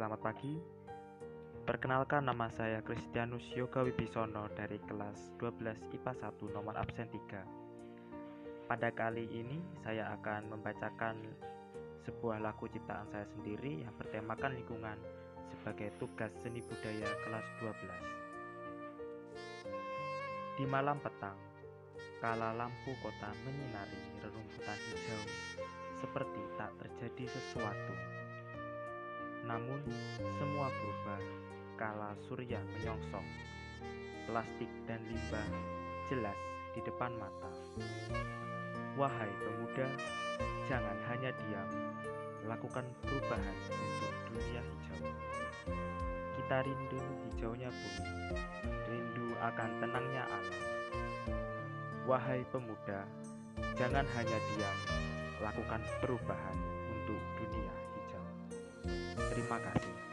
selamat pagi. Perkenalkan nama saya Kristianus Yoga Wibisono dari kelas 12 IPA 1 nomor absen 3. Pada kali ini saya akan membacakan sebuah lagu ciptaan saya sendiri yang bertemakan lingkungan sebagai tugas seni budaya kelas 12. Di malam petang, kala lampu kota menyinari rerumputan hijau seperti tak terjadi sesuatu. Namun, semua berubah kala surya menyongsong. Plastik dan limbah jelas di depan mata. Wahai pemuda, jangan hanya diam, lakukan perubahan untuk dunia hijau. Kita rindu hijaunya bumi, rindu akan tenangnya alam. Wahai pemuda, jangan hanya diam, lakukan perubahan. Terima kasih.